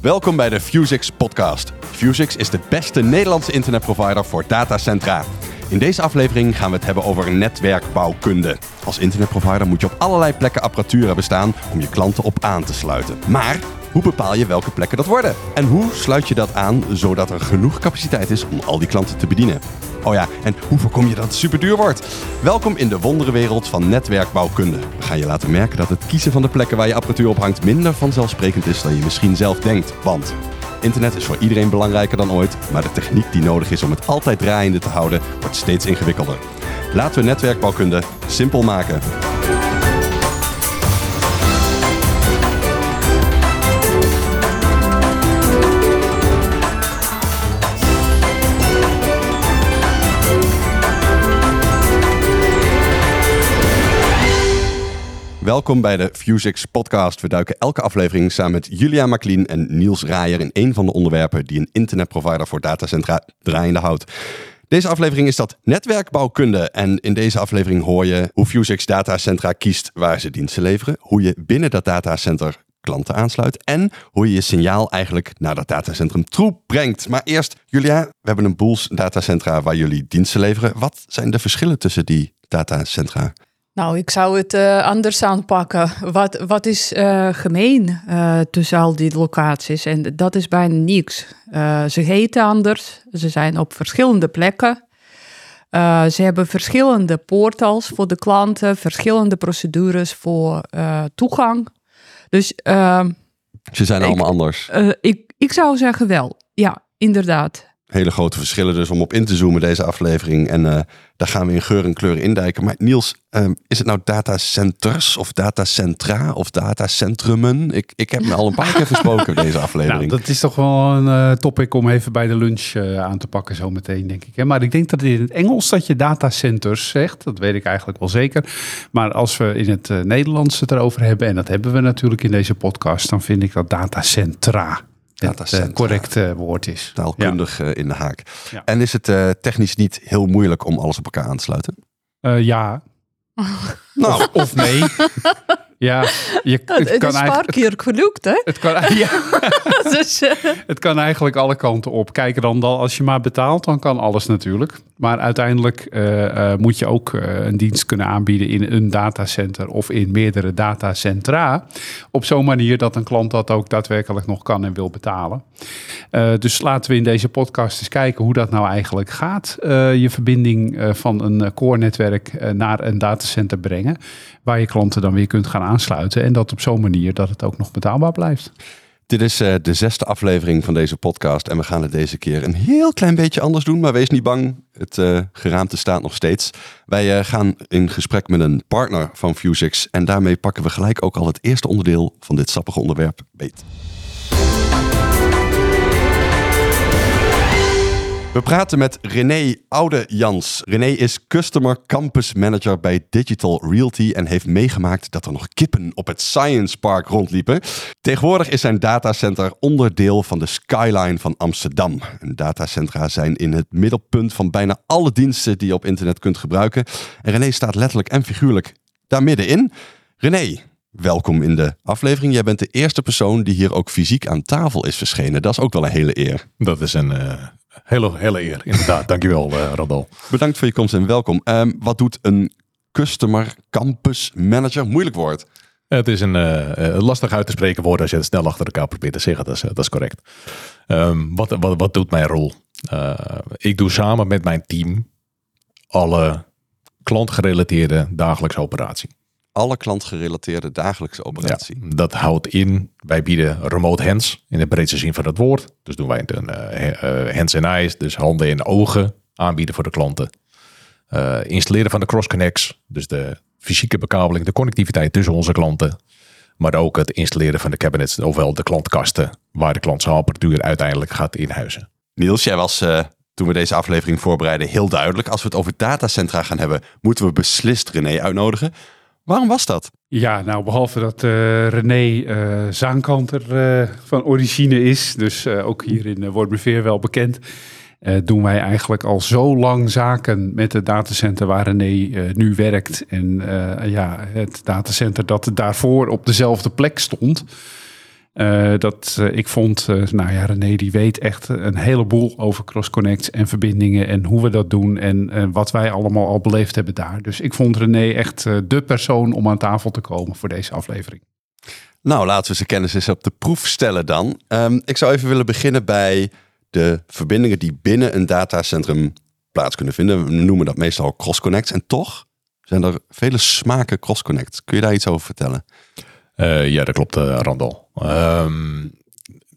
Welkom bij de Fusix podcast. Fusix is de beste Nederlandse internetprovider voor datacentra. In deze aflevering gaan we het hebben over netwerkbouwkunde. Als internetprovider moet je op allerlei plekken apparatuur hebben staan om je klanten op aan te sluiten. Maar hoe bepaal je welke plekken dat worden? En hoe sluit je dat aan zodat er genoeg capaciteit is om al die klanten te bedienen? Oh ja, en hoe voorkom je dat het super duur wordt? Welkom in de wonderenwereld van netwerkbouwkunde. We gaan je laten merken dat het kiezen van de plekken waar je apparatuur ophangt minder vanzelfsprekend is dan je misschien zelf denkt. Want internet is voor iedereen belangrijker dan ooit, maar de techniek die nodig is om het altijd draaiende te houden wordt steeds ingewikkelder. Laten we netwerkbouwkunde simpel maken. Welkom bij de Fusix podcast. We duiken elke aflevering samen met Julia Maklien en Niels Raaier in een van de onderwerpen die een internetprovider voor datacentra draaiende houdt. Deze aflevering is dat netwerkbouwkunde. En in deze aflevering hoor je hoe Fusix datacentra kiest waar ze diensten leveren, hoe je binnen dat datacenter klanten aansluit en hoe je je signaal eigenlijk naar dat datacentrum toe brengt. Maar eerst, Julia, we hebben een boels datacentra waar jullie diensten leveren. Wat zijn de verschillen tussen die datacentra? Nou, ik zou het uh, anders aanpakken. Wat, wat is uh, gemeen uh, tussen al die locaties? En dat is bijna niks. ze heten anders, ze zijn op verschillende plekken. ze hebben verschillende portals voor de klanten, verschillende procedures voor toegang. Dus, ehm, ze zijn allemaal anders. ik, ik zou zeggen wel, ja, inderdaad hele grote verschillen dus om op in te zoomen deze aflevering. En uh, daar gaan we in geur en kleur indijken. Maar Niels, uh, is het nou datacenters of datacentra of datacentrumen? Ik, ik heb me al een paar keer versproken deze aflevering. Nou, dat is toch wel een uh, topic om even bij de lunch aan te pakken zo meteen, denk ik. Maar ik denk dat in het Engels dat je datacenters zegt. Dat weet ik eigenlijk wel zeker. Maar als we in het Nederlands het erover hebben, en dat hebben we natuurlijk in deze podcast, dan vind ik dat datacentra het uh, correcte woord is. Taalkundig uh, in de haak. Ja. En is het technisch niet heel moeilijk om alles op elkaar aan te sluiten? ja. nou. Of, of nee. Ja, je, het, het kan is een paar keer gelukt, hè? Het kan, ja. dus, uh... het kan eigenlijk alle kanten op. Kijk dan, dan, als je maar betaalt, dan kan alles natuurlijk. Maar uiteindelijk uh, uh, moet je ook een dienst kunnen aanbieden in een datacenter of in meerdere datacentra. Op zo'n manier dat een klant dat ook daadwerkelijk nog kan en wil betalen. Dus laten we in deze podcast eens kijken hoe dat nou eigenlijk gaat. je verbinding van een core-netwerk naar een datacenter brengen. Waar je klanten dan weer kunt gaan aansluiten. En dat op zo'n manier dat het ook nog betaalbaar blijft. Dit is de zesde aflevering van deze podcast. En we gaan het deze keer een heel klein beetje anders doen. Maar wees niet bang, het geraamte staat nog steeds. Wij gaan in gesprek met een partner van Fusix. En daarmee pakken we gelijk ook al het eerste onderdeel van dit sappige onderwerp beet. We praten met René Oude-Jans. René is Customer Campus Manager bij Digital Realty en heeft meegemaakt dat er nog kippen op het Science Park rondliepen. Tegenwoordig is zijn datacenter onderdeel van de skyline van Amsterdam. En datacentra zijn in het middelpunt van bijna alle diensten die je op internet kunt gebruiken. En René staat letterlijk en figuurlijk daar middenin. René, welkom in de aflevering. Jij bent de eerste persoon die hier ook fysiek aan tafel is verschenen. Dat is ook wel een hele eer. Dat is een, uh, Hele, hele eer, inderdaad. Dankjewel, uh, Randal. Bedankt voor je komst en welkom. Um, wat doet een Customer Campus Manager? Moeilijk woord. Het is een uh, lastig uit te spreken woord als je het snel achter elkaar probeert te zeggen. Dat is, dat is correct. Um, wat, wat, wat doet mijn rol? Uh, ik doe samen met mijn team alle klantgerelateerde dagelijkse operatie alle klantgerelateerde dagelijkse operatie. Ja, dat houdt in, wij bieden remote hands in het breedste zin van het woord. Dus doen wij een uh, hands and eyes, dus handen en ogen aanbieden voor de klanten. Uh, installeren van de cross connects, dus de fysieke bekabeling, de connectiviteit tussen onze klanten. Maar ook het installeren van de cabinets, ofwel de klantkasten, waar de klant zijn apparatuur uiteindelijk gaat inhuizen. Niels, jij was uh, toen we deze aflevering voorbereiden heel duidelijk. Als we het over datacentra gaan hebben, moeten we beslist René uitnodigen. Waarom was dat? Ja, nou behalve dat uh, René uh, zaankanter uh, van origine is, dus ook hier in Wormerveer wel bekend, doen wij eigenlijk al zo lang zaken met het datacenter waar René nu werkt. En ja, het datacenter dat daarvoor op dezelfde plek stond. Uh, dat uh, ik vond, uh, nou ja, René die weet echt een heleboel over cross-connects en verbindingen en hoe we dat doen en wat wij allemaal al beleefd hebben daar. Dus ik vond René echt de persoon om aan tafel te komen voor deze aflevering. Nou, laten we zijn kennis eens op de proef stellen dan. Um, ik zou even willen beginnen bij de verbindingen die binnen een datacentrum plaats kunnen vinden. We noemen dat meestal cross-connects. En toch zijn er vele smaken cross-connects. Kun je daar iets over vertellen? Uh, ja, dat klopt, uh, Randall. Um,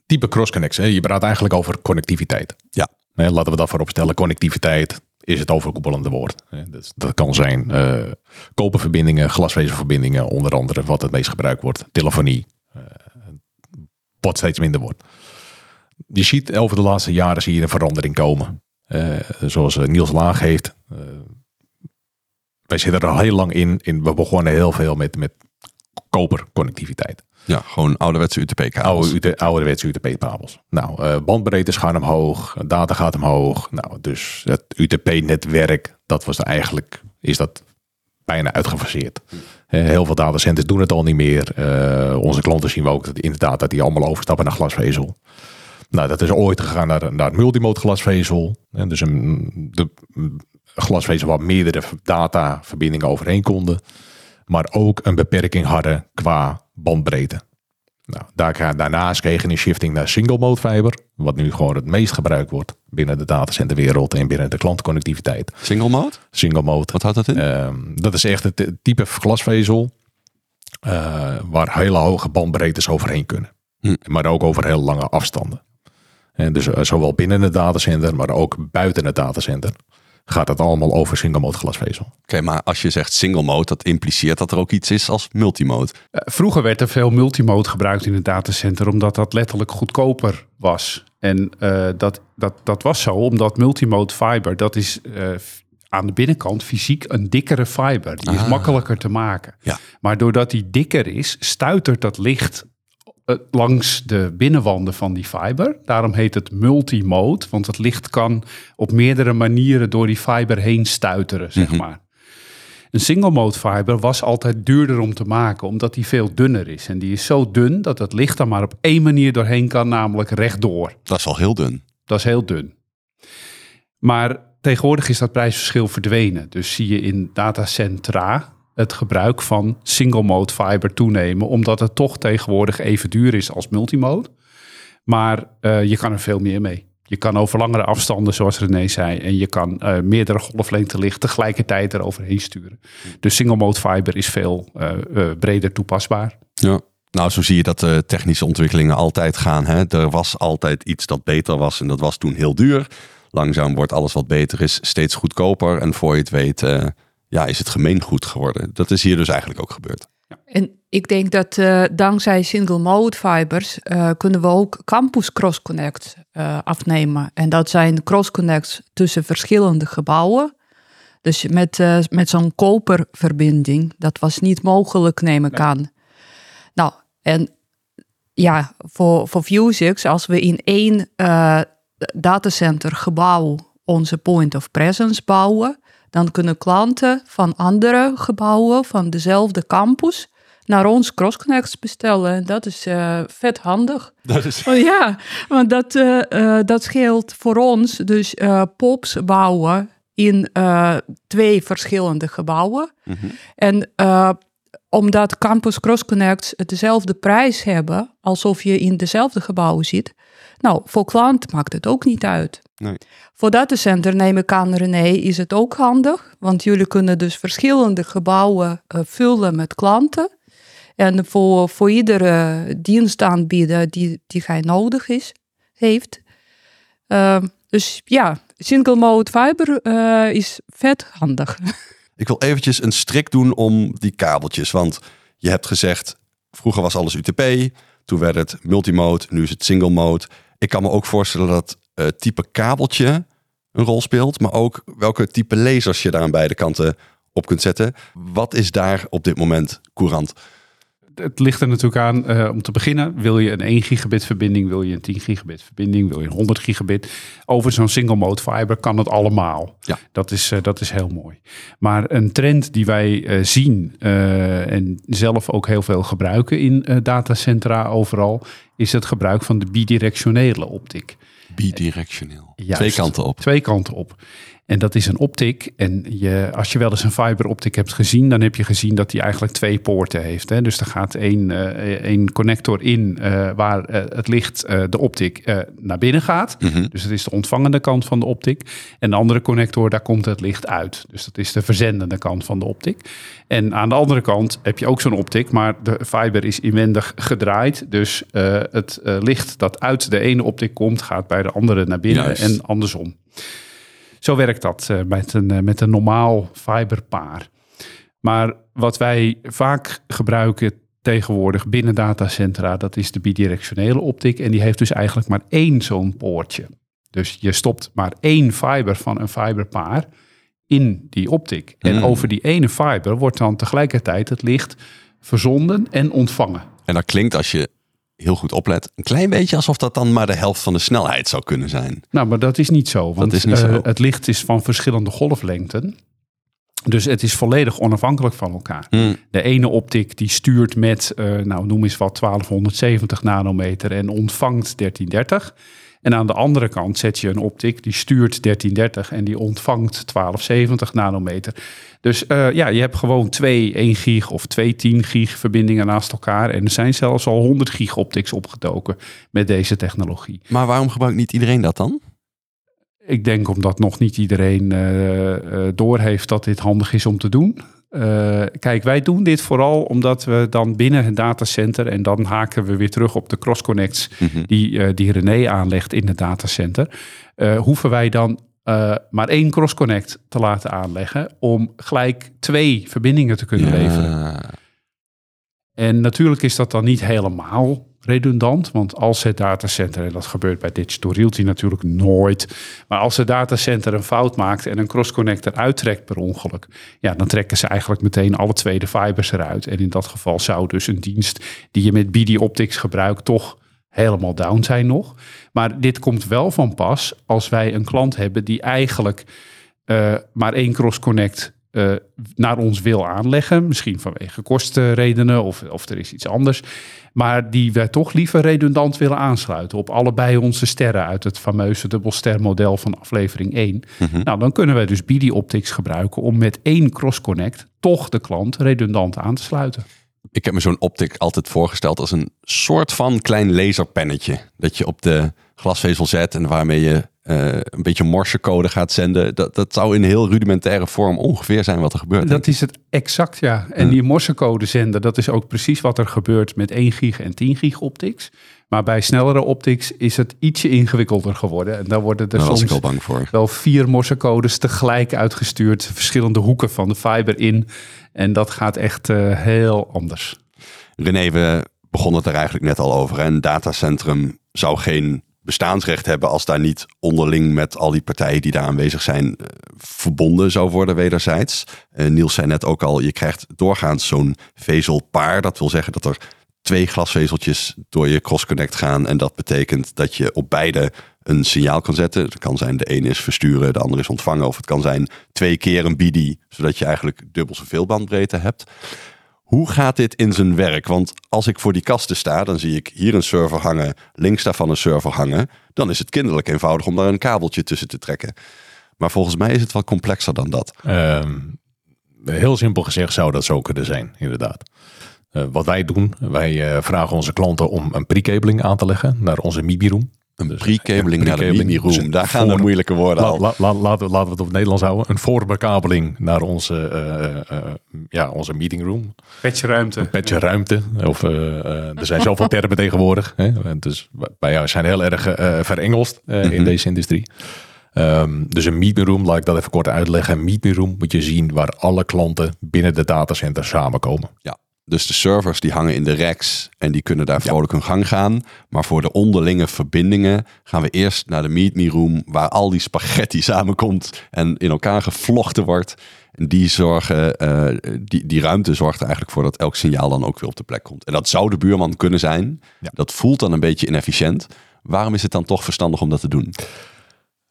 type cross-connects. Je praat eigenlijk over connectiviteit. Ja. Laten we dat voorop stellen. Connectiviteit is het overkoepelende woord. Dus dat kan zijn uh, koperverbindingen, glasvezelverbindingen, onder andere wat het meest gebruikt wordt. Telefonie, wat steeds minder wordt. Je ziet over de laatste jaren zie je een verandering komen. zoals Niels Laag heeft. wij zitten er al heel lang in. in we begonnen heel veel met, met koperconnectiviteit. Ja, gewoon ouderwetse UTP-kabels. Oude, ouderwetse UTP-kabels. Nou, uh, bandbreedtes gaan omhoog, data gaat omhoog. Nou, dus het UTP-netwerk, dat was eigenlijk, is dat bijna uitgefaseerd. Heel veel datacenters doen het al niet meer. Uh, onze klanten zien we ook dat inderdaad dat die allemaal overstappen naar glasvezel. Nou, dat is ooit gegaan naar, naar multimode glasvezel. En dus een de glasvezel waar meerdere dataverbindingen overheen konden maar ook een beperking hadden qua bandbreedte. Nou, daar, daarnaast kregen een shifting naar single mode fiber, wat nu gewoon het meest gebruikt wordt binnen de datacenterwereld en binnen de klantconnectiviteit. Single mode? Single mode. Wat houdt dat in? Uh, dat is echt het type glasvezel uh, waar hele hoge bandbreedtes overheen kunnen. Hm. Maar ook over heel lange afstanden. En dus uh, zowel binnen het datacenter, maar ook buiten het datacenter gaat het allemaal over single mode glasvezel. Oké, maar als je zegt single mode, dat impliceert dat er ook iets is als multimode. Uh, vroeger werd er veel multimode gebruikt in het datacenter, omdat dat letterlijk goedkoper was. En uh, dat, dat, dat was zo, omdat multimode fiber, dat is uh, aan de binnenkant fysiek een dikkere fiber. Die is ah. makkelijker te maken. Ja. Maar doordat die dikker is, stuitert dat licht eh, langs de binnenwanden van die fiber. Daarom heet het multimode, want het licht kan op meerdere manieren door die fiber heen stuiteren, zeg mm -hmm. maar. Een single mode fiber was altijd duurder om te maken, omdat die veel dunner is. En die is zo dun dat het licht er maar op één manier doorheen kan, namelijk rechtdoor. Dat is al heel dun. Dat is heel dun. Maar tegenwoordig is dat prijsverschil verdwenen. Dus zie je in datacentra, het gebruik van single mode fiber toenemen, omdat het toch tegenwoordig even duur is als multimode. Maar uh, je kan er veel meer mee. Je kan over langere afstanden, zoals René zei, en je kan uh, meerdere golflengte licht tegelijkertijd eroverheen sturen. Dus single mode fiber is veel uh, breder toepasbaar. Ja. Nou, zo zie je dat de technische ontwikkelingen altijd gaan. Hè? Er was altijd iets dat beter was en dat was toen heel duur. Langzaam wordt alles wat beter is steeds goedkoper. En voor je het weet ja, is het gemeengoed geworden. Dat is hier dus eigenlijk ook gebeurd. En ik denk dat uh, dankzij single mode fibers uh, kunnen we ook campus cross connect uh, afnemen. En dat zijn cross connects tussen verschillende gebouwen. Dus met, met zo'n koperverbinding, dat was niet mogelijk, neem ik aan. Nou, en ja, voor, voor Vuzix, als we in één datacenter gebouw onze point of presence bouwen, dan kunnen klanten van andere gebouwen van dezelfde campus naar ons CrossConnects bestellen. En dat is uh, vet handig. Dat is... Oh, ja, want dat, uh, uh, dat scheelt voor ons dus POPs bouwen in twee verschillende gebouwen. Mm -hmm. En omdat Campus CrossConnects dezelfde prijs hebben, alsof je in dezelfde gebouwen zit. Nou, voor klant maakt het ook niet uit. Nee. Voor datacenter neem ik aan, René, is het ook handig. Want jullie kunnen dus verschillende gebouwen uh, vullen met klanten. En voor, voor iedere dienstaanbieder die, die hij nodig is, heeft. Uh, dus ja, single mode fiber uh, is vet handig. Ik wil eventjes een strik doen om die kabeltjes. Want je hebt gezegd, vroeger was alles UTP. Toen werd het multimode, nu is het single mode. Ik kan me ook voorstellen dat uh, type kabeltje een rol speelt, maar ook welke type lasers je daar aan beide kanten op kunt zetten. Wat is daar op dit moment courant? Het ligt er natuurlijk aan, uh, om te beginnen, wil je een 1 gigabit verbinding, wil je een 10 gigabit verbinding, wil je een 100 gigabit. Over zo'n single mode fiber kan het allemaal. Ja. Dat, is, uh, dat is heel mooi. Maar een trend die wij uh, zien en zelf ook heel veel gebruiken in datacentra overal, is het gebruik van de bidirectionele optiek. Bidirectioneel. Juist. Twee kanten op. Twee kanten op. En dat is een optik. En je, als je wel eens een fiberoptik hebt gezien, dan heb je gezien dat die eigenlijk twee poorten heeft. Hè? Dus er gaat één, uh, één connector in uh, waar uh, het licht, de optik, naar binnen gaat. Mm -hmm. Dus dat is de ontvangende kant van de optik. En de andere connector, daar komt het licht uit. Dus dat is de verzendende kant van de optik. En aan de andere kant heb je ook zo'n optik, maar de fiber is inwendig gedraaid. Dus het licht dat uit de ene optik komt, gaat bij de andere naar binnen Juist. en andersom. Zo werkt dat uh, met, een, uh, met een normaal fiberpaar. Maar wat wij vaak gebruiken tegenwoordig binnen datacentra, dat is de bidirectionele optik. En die heeft dus eigenlijk maar één zo'n poortje. Dus je stopt maar één fiber van een fiberpaar in die optik. En Mm. over die ene fiber wordt dan tegelijkertijd het licht verzonden en ontvangen. En dat klinkt als je heel goed oplet, een klein beetje alsof dat dan maar de helft van de snelheid zou kunnen zijn. Nou, maar dat is niet zo. Want is niet zo. uh, het licht is van verschillende golflengten. Dus het is volledig onafhankelijk van elkaar. Mm. De ene optik die stuurt met, uh, nou noem eens wat, 1270 nanometer en ontvangt 1330. En aan de andere kant zet je een optik die stuurt 1330 en die ontvangt 1270 nanometer. Dus uh, ja, je hebt gewoon twee 1 gig of twee 10 gig verbindingen naast elkaar. En er zijn zelfs al 100 gig optics opgedoken met deze technologie. Maar waarom gebruikt niet iedereen dat dan? Ik denk omdat nog niet iedereen uh, uh, doorheeft dat dit handig is om te doen. Uh, kijk, wij doen dit vooral omdat we dan binnen het datacenter... en dan haken we weer terug op de cross-connects mm -hmm. die, die René aanlegt in het datacenter... hoeven wij dan uh, maar één cross-connect te laten aanleggen om gelijk twee verbindingen te kunnen ja. leveren. En natuurlijk is dat dan niet helemaal redundant, want als het datacenter, en dat gebeurt bij Digital Realty natuurlijk nooit, maar als het datacenter een fout maakt en een cross-connector uittrekt per ongeluk, ja, dan trekken ze eigenlijk meteen alle twee de fibers eruit. En in dat geval zou dus een dienst die je met BD Optics gebruikt toch helemaal down zijn nog. Maar dit komt wel van pas als wij een klant hebben die eigenlijk uh, maar één cross-connect uh, naar ons wil aanleggen. Misschien vanwege kostenredenen of, of er is iets anders. Maar die wij toch liever redundant willen aansluiten op allebei onze sterren uit het fameuze dubbelstermodel van aflevering 1. Mm -hmm. Nou, dan kunnen wij dus BD Optics gebruiken om met één cross-connect toch de klant redundant aan te sluiten. Ik heb me zo'n optic altijd voorgesteld als een soort van klein laserpennetje. Dat je op de glasvezel zet en waarmee je uh, een beetje morsecode gaat zenden. Dat, dat zou in heel rudimentaire vorm ongeveer zijn wat er gebeurt. Dat is het exact, ja. En die morsecode zenden, dat is ook precies wat er gebeurt met 1 gig en 10 gig optics. Maar bij snellere optics is het ietsje ingewikkelder geworden. En dan worden er Daar soms bang voor. wel vier morsecodes tegelijk uitgestuurd. Verschillende hoeken van de fiber in. En dat gaat echt uh, heel anders. René, we begonnen het er eigenlijk net al over. Een datacentrum zou geen bestaansrecht hebben als daar niet onderling met al die partijen die daar aanwezig zijn uh, verbonden zou worden wederzijds. Uh, Niels zei net ook al, je krijgt doorgaans zo'n vezelpaar. Dat wil zeggen dat er twee glasvezeltjes door je cross-connect gaan. En dat betekent dat je op beide een signaal kan zetten. Het kan zijn de ene is versturen, de andere is ontvangen. Of het kan zijn twee keer een BD, zodat je eigenlijk dubbel zoveel bandbreedte hebt. Hoe gaat dit in zijn werk? Want als ik voor die kasten sta, dan zie ik hier een server hangen, links daarvan een server hangen. Dan is het kinderlijk eenvoudig om daar een kabeltje tussen te trekken. Maar volgens mij is het wel complexer dan dat. Um, heel simpel gezegd zou dat zo kunnen zijn, inderdaad. Uh, wat wij doen, wij uh, vragen onze klanten om een pre-cabeling aan te leggen naar onze MIBI room. Een dus, pre-cabeling naar de MIBI room. Dus Daar gaan de moeilijke woorden al. La, la, laten, laten we het op het Nederlands houden. Een voorbekabeling naar onze, uh, ja, onze meeting room. Petje ruimte. Een petje ruimte. Of, er zijn zoveel termen tegenwoordig. Hè? Dus wij zijn heel erg verengeld mm -hmm. in deze industrie. Um, dus een meeting room, laat ik dat even kort uitleggen. Een meeting room moet je zien waar alle klanten binnen de datacenter samenkomen. Ja. Dus de servers die hangen in de racks en die kunnen daar vrolijk hun gang gaan. Maar voor de onderlinge verbindingen gaan we eerst naar de Meet Me Room, waar al die spaghetti samenkomt en in elkaar gevlochten wordt. En die, zorgen, eh, die, die ruimte zorgt er eigenlijk voor dat elk signaal dan ook weer op de plek komt. En dat zou de buurman kunnen zijn. Ja. Dat voelt dan een beetje inefficiënt. Waarom is het dan toch verstandig om dat te doen?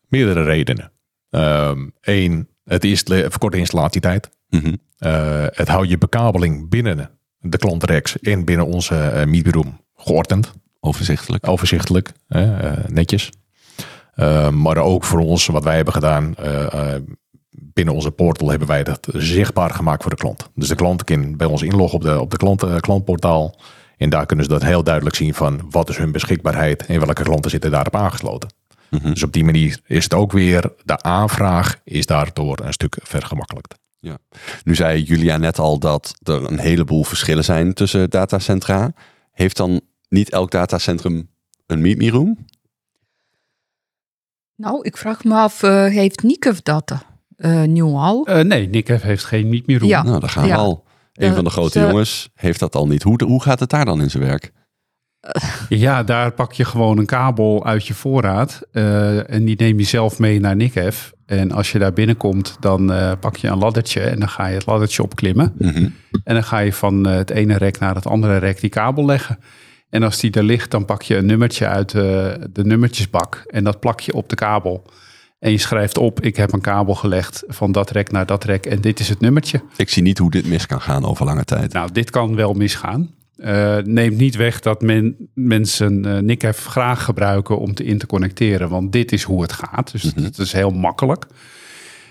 Meerdere redenen. Eén, het is verkorte installatietijd. Mhm. Eh, het houdt je bekabeling binnen de klantrex en binnen onze uh, meetroom geordend. Overzichtelijk. Overzichtelijk, eh, netjes. maar ook voor ons, wat wij hebben gedaan, binnen onze portal hebben wij dat zichtbaar gemaakt voor de klant. Dus de klant kan bij ons inloggen op de, op de klant, klantportaal. En daar kunnen ze dat heel duidelijk zien van wat is hun beschikbaarheid en welke klanten zitten daarop aangesloten. Mhm. Dus op die manier is het ook weer, de aanvraag is daardoor een stuk vergemakkelijkt. Ja. Nu zei Julia net al dat er een heleboel verschillen zijn tussen datacentra. Heeft dan niet elk datacentrum een Meet Me Room? Nou, ik vraag me af, uh, heeft Nikkev dat uh, nu al? Uh, nee, Nikkev heeft geen Meet Me Room. Ja. Nou, daar gaan we Ja. al. Een van de grote ze- jongens heeft dat al niet. Hoe, hoe gaat het daar dan in zijn werk? Ja, daar pak je gewoon een kabel uit je voorraad. eh, en die neem je zelf mee naar Nikkev. En als je daar binnenkomt, dan eh, pak je een laddertje en dan ga je het laddertje opklimmen. Mhm. En dan ga je van eh, het ene rek naar het andere rek die kabel leggen. En als die er ligt, dan pak je een nummertje uit de nummertjesbak. En dat plak je op de kabel. En je schrijft op, ik heb een kabel gelegd van dat rek naar dat rek. En dit is het nummertje. Ik zie niet hoe dit mis kan gaan over lange tijd. Nou, dit kan wel misgaan. Eh, neemt niet weg dat men, mensen NICF graag gebruiken om te interconnecteren. Want dit is hoe het gaat. Dus het is heel makkelijk.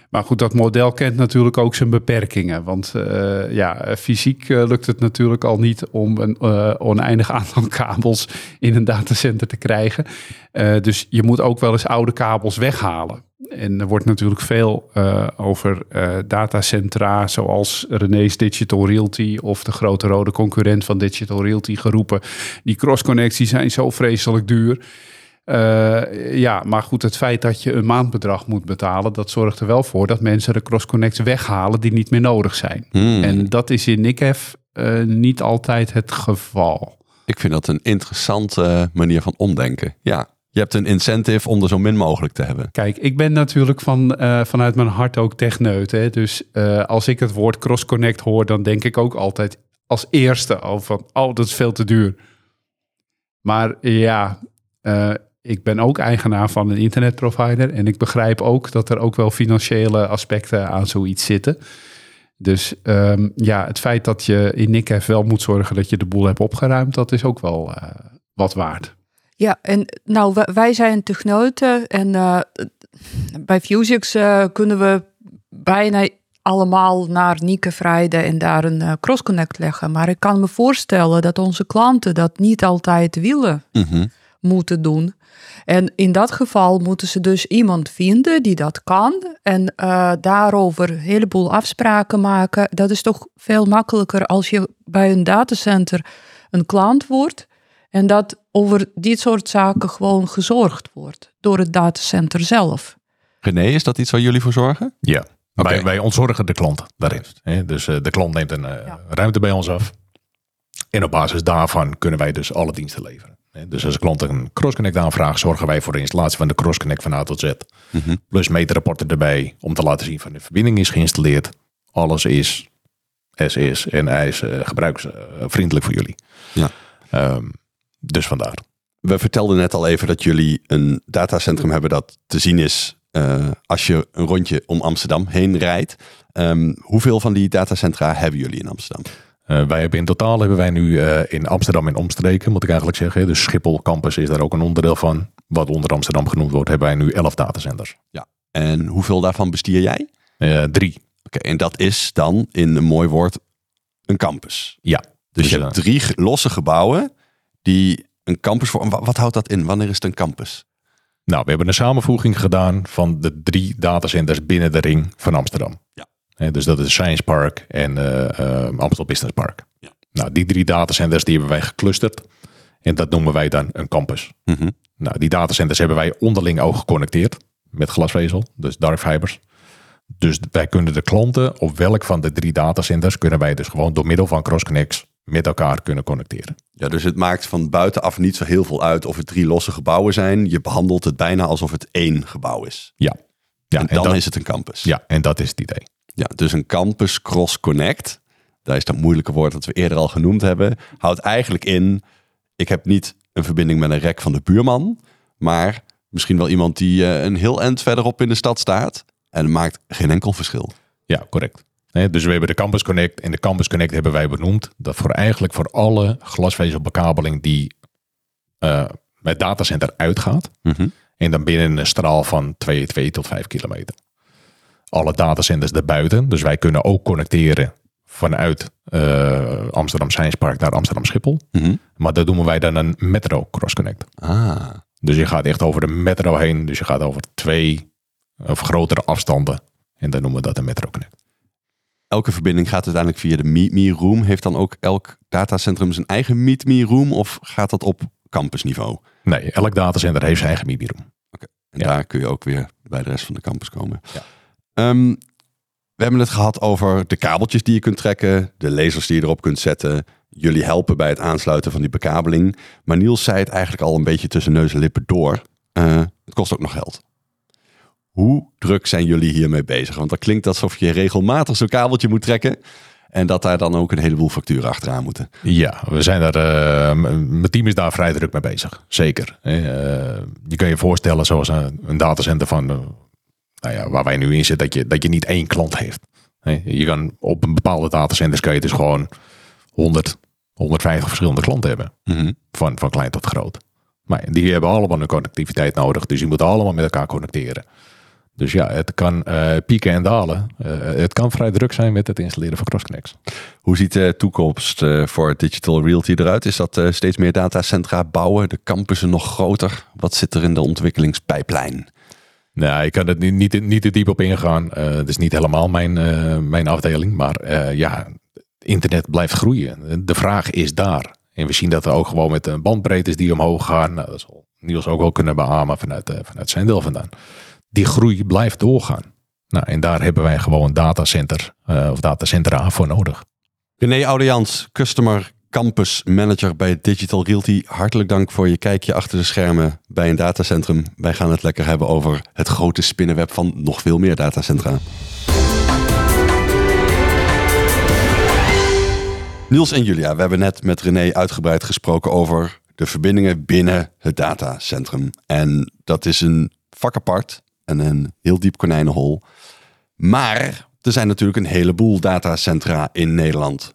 Maar goed, dat model kent natuurlijk ook zijn beperkingen. Want eh, ja, fysiek lukt het natuurlijk al niet om een eh, oneindig aantal kabels in een datacenter te krijgen. Dus je moet ook wel eens oude kabels weghalen. En er wordt natuurlijk veel eh, over eh, datacentra zoals René's Digital Realty of de grote rode concurrent van Digital Realty geroepen. Die crossconnecties zijn zo vreselijk duur. Eh, ja, maar goed, het feit dat je een maandbedrag moet betalen, dat zorgt er wel voor dat mensen de crossconnects weghalen die niet meer nodig zijn. Hmm. En dat is in NICF eh, niet altijd het geval. Ik vind dat een interessante manier van omdenken. Ja, je hebt een incentive om er zo min mogelijk te hebben. Kijk, ik ben natuurlijk van, eh, vanuit mijn hart ook techneut. Hè? Dus eh, als ik het woord cross-connect hoor, dan denk ik ook altijd als eerste al van, oh, dat is veel te duur. Maar ja, eh, ik ben ook eigenaar van een internetprovider en ik begrijp ook dat er ook wel financiële aspecten aan zoiets zitten. Dus ehm, ja, het feit dat je in NICF wel moet zorgen dat je de boel hebt opgeruimd, dat is ook wel wat waard. Ja, en nou, wij- zijn techneuten en eh, bij Fusix eh, kunnen we bijna allemaal naar Nike rijden en daar een eh, crossconnect leggen. Maar ik kan me voorstellen dat onze klanten dat niet altijd willen Mhm. moeten doen. En in dat geval moeten ze dus iemand vinden die dat kan en daarover een heleboel afspraken maken. Dat is toch veel makkelijker als je bij een datacenter een klant wordt en dat over dit soort zaken gewoon gezorgd wordt door het datacenter zelf. René, is dat iets waar jullie voor zorgen? Ja, Oké. wij, wij ontzorgen de klant daarin. Hè? Dus eh, de klant neemt een eh, Ja. ruimte bij ons af. En op basis daarvan kunnen wij dus alle diensten leveren. Hè? Dus als een klant een crossconnect aanvraagt, zorgen wij voor de installatie van de crossconnect van A tot Z. Mhm. Plus meterrapporten erbij om te laten zien van de verbinding is geïnstalleerd. Alles is as is en hij is eh, gebruiksvriendelijk voor jullie. Ja. Ehm, dus vandaar. We vertelden net al even dat jullie een datacentrum hebben dat te zien is eh, als je een rondje om Amsterdam heen rijdt. Ehm, hoeveel van die datacentra hebben jullie in Amsterdam? Eh, wij hebben in totaal hebben wij nu eh, in Amsterdam en omstreken, moet ik eigenlijk zeggen. Dus Schiphol Campus is daar ook een onderdeel van. Wat onder Amsterdam genoemd wordt, hebben wij nu 11 datacenters. En hoeveel daarvan bestier jij? Drie. Oké, en dat is dan in een mooi woord een campus. Ja. Dus, Dus, je hebt drie losse gebouwen die een campus. Wa- Wat houdt dat in? Wanneer is het een campus? Nou, we hebben een samenvoeging gedaan van de drie datacenters binnen de ring van Amsterdam. Ja. Dus dat is Science Park en eh, Amstel Business Park. Ja. Nou, die drie datacenters die hebben wij geclusterd. En dat noemen wij dan een campus. Mhm. Nou, die datacenters hebben wij onderling ook geconnecteerd met glasvezel, dus dark fibers. Dus wij kunnen de klanten op welk van de drie datacenters kunnen wij dus gewoon door middel van crossconnects met elkaar kunnen connecteren. Ja, dus het maakt van buitenaf niet zo heel veel uit of het drie losse gebouwen zijn. Je behandelt het bijna alsof het één gebouw is. Ja, ja en dan is het een campus. Ja, en dat is het idee. Ja, dus een campus cross connect, daar is dat moeilijke woord dat we eerder al genoemd hebben, houdt eigenlijk in, ik heb niet een verbinding met een rek van de buurman, maar misschien wel iemand die eh, een heel eind verderop in de stad staat. En het maakt geen enkel verschil. Ja, correct. Dus we hebben de Campus Connect. En de Campus Connect hebben wij benoemd. Dat voor eigenlijk voor alle glasvezelbekabeling die uh, met datacenter uitgaat. Mhm. En dan binnen een straal van 2, 2 tot 5 kilometer. Alle datacenters erbuiten. Dus wij kunnen ook connecteren vanuit uh, Amsterdam Science Park naar Amsterdam Schiphol. Mhm. Maar dat doen wij dan een metro cross connect. Ah. Dus je gaat echt over de metro heen. Dus je gaat over twee of grotere afstanden. En dan noemen we dat een metro connect. Elke verbinding gaat uiteindelijk via de Meet Me Room. Heeft dan ook elk datacentrum zijn eigen Meet Me Room of gaat dat op campusniveau? Nee, elk datacenter heeft zijn eigen Meet Me Room. Oké, en daar kun je ook weer bij de rest van de campus komen. Ja. Ehm, we hebben het gehad over de kabeltjes die je kunt trekken, de lasers die je erop kunt zetten. Jullie helpen bij het aansluiten van die bekabeling. Maar Niels zei het eigenlijk al een beetje tussen neus en lippen door. Uh, het kost ook nog geld. Hoe druk zijn jullie hiermee bezig? Want dat klinkt alsof je regelmatig zo'n kabeltje moet trekken. En dat daar dan ook een heleboel facturen achteraan moeten. Ja, we zijn daar. Uh, mijn team is daar vrij druk mee bezig. Zeker. Uh, je kan je voorstellen, zoals een, een datacenter van. Uh, nou ja, waar wij nu in zitten, dat je, dat je niet één klant heeft. Je kan op een bepaalde datacenters kan je dus gewoon 100, 150 verschillende klanten hebben. Mm van, van klein tot groot. Maar die hebben allemaal een connectiviteit nodig. Dus die moeten allemaal met elkaar connecteren. Dus ja, het kan uh, pieken en dalen. Uh, het kan vrij druk zijn met het installeren van CrossConnects. Hoe ziet de toekomst uh, voor Digital Realty eruit? Is dat steeds meer datacentra bouwen? De campussen nog groter? Wat zit er in de ontwikkelingspijplijn? Nou, ik kan er niet, niet, niet te diep op ingaan. Het is niet helemaal mijn, mijn afdeling. Maar ja, internet blijft groeien. De vraag is daar. En we zien dat er ook gewoon met de bandbreedtes die omhoog gaan. Nou, dat zal Niels ook wel kunnen beamen vanuit, vanuit zijn deel vandaan die groei blijft doorgaan. Nou, en daar hebben wij gewoon een datacenter uh, of datacentra voor nodig. René Oudejans, Customer Campus Manager bij Digital Realty. Hartelijk dank voor je kijkje achter de schermen bij een datacentrum. Wij gaan het lekker hebben over het grote spinnenweb van nog veel meer datacentra. Niels en Julia, we hebben net met René uitgebreid gesproken over de verbindingen binnen het datacentrum. En dat is een vak apart en een heel diep konijnenhol. Maar er zijn natuurlijk een heleboel datacentra in Nederland.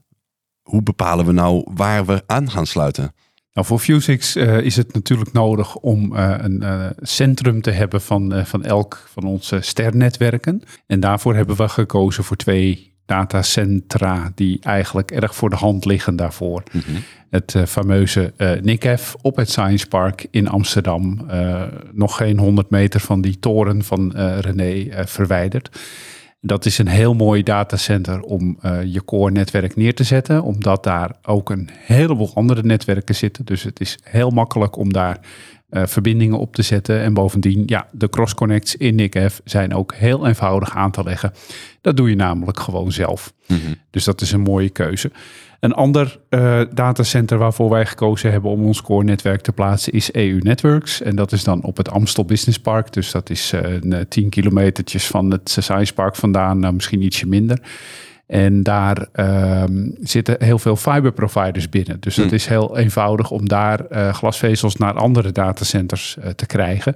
Hoe bepalen we nou waar we aan gaan sluiten? Nou, voor Fusix uh, is het natuurlijk nodig om uh, een uh, centrum te hebben van, van elk van onze sternnetwerken. En daarvoor hebben we gekozen voor twee datacentra die eigenlijk erg voor de hand liggen daarvoor. Mm -hmm. Het uh, fameuze uh, NICEF op het Science Park in Amsterdam. Uh, nog geen 100 meter van die toren van René verwijderd. Dat is een heel mooi datacenter om je core netwerk neer te zetten. Omdat daar ook een heleboel andere netwerken zitten. Dus het is heel makkelijk om daar uh, verbindingen op te zetten. En bovendien, ja, de cross-connects in NICF zijn ook heel eenvoudig aan te leggen. Dat doe je namelijk gewoon zelf. Mm -hmm. Dus dat is een mooie keuze. Een ander uh, datacenter waarvoor wij gekozen hebben om ons core-netwerk te plaatsen is EU Networks. En dat is dan op het Amstel Business Park. Dus dat is uh, 10 kilometertjes van het Science Park vandaan, nou, misschien ietsje minder. En daar um, zitten heel veel fiber providers binnen. Dus dat Hmm. is heel eenvoudig om daar uh, glasvezels naar andere datacenters uh, te krijgen.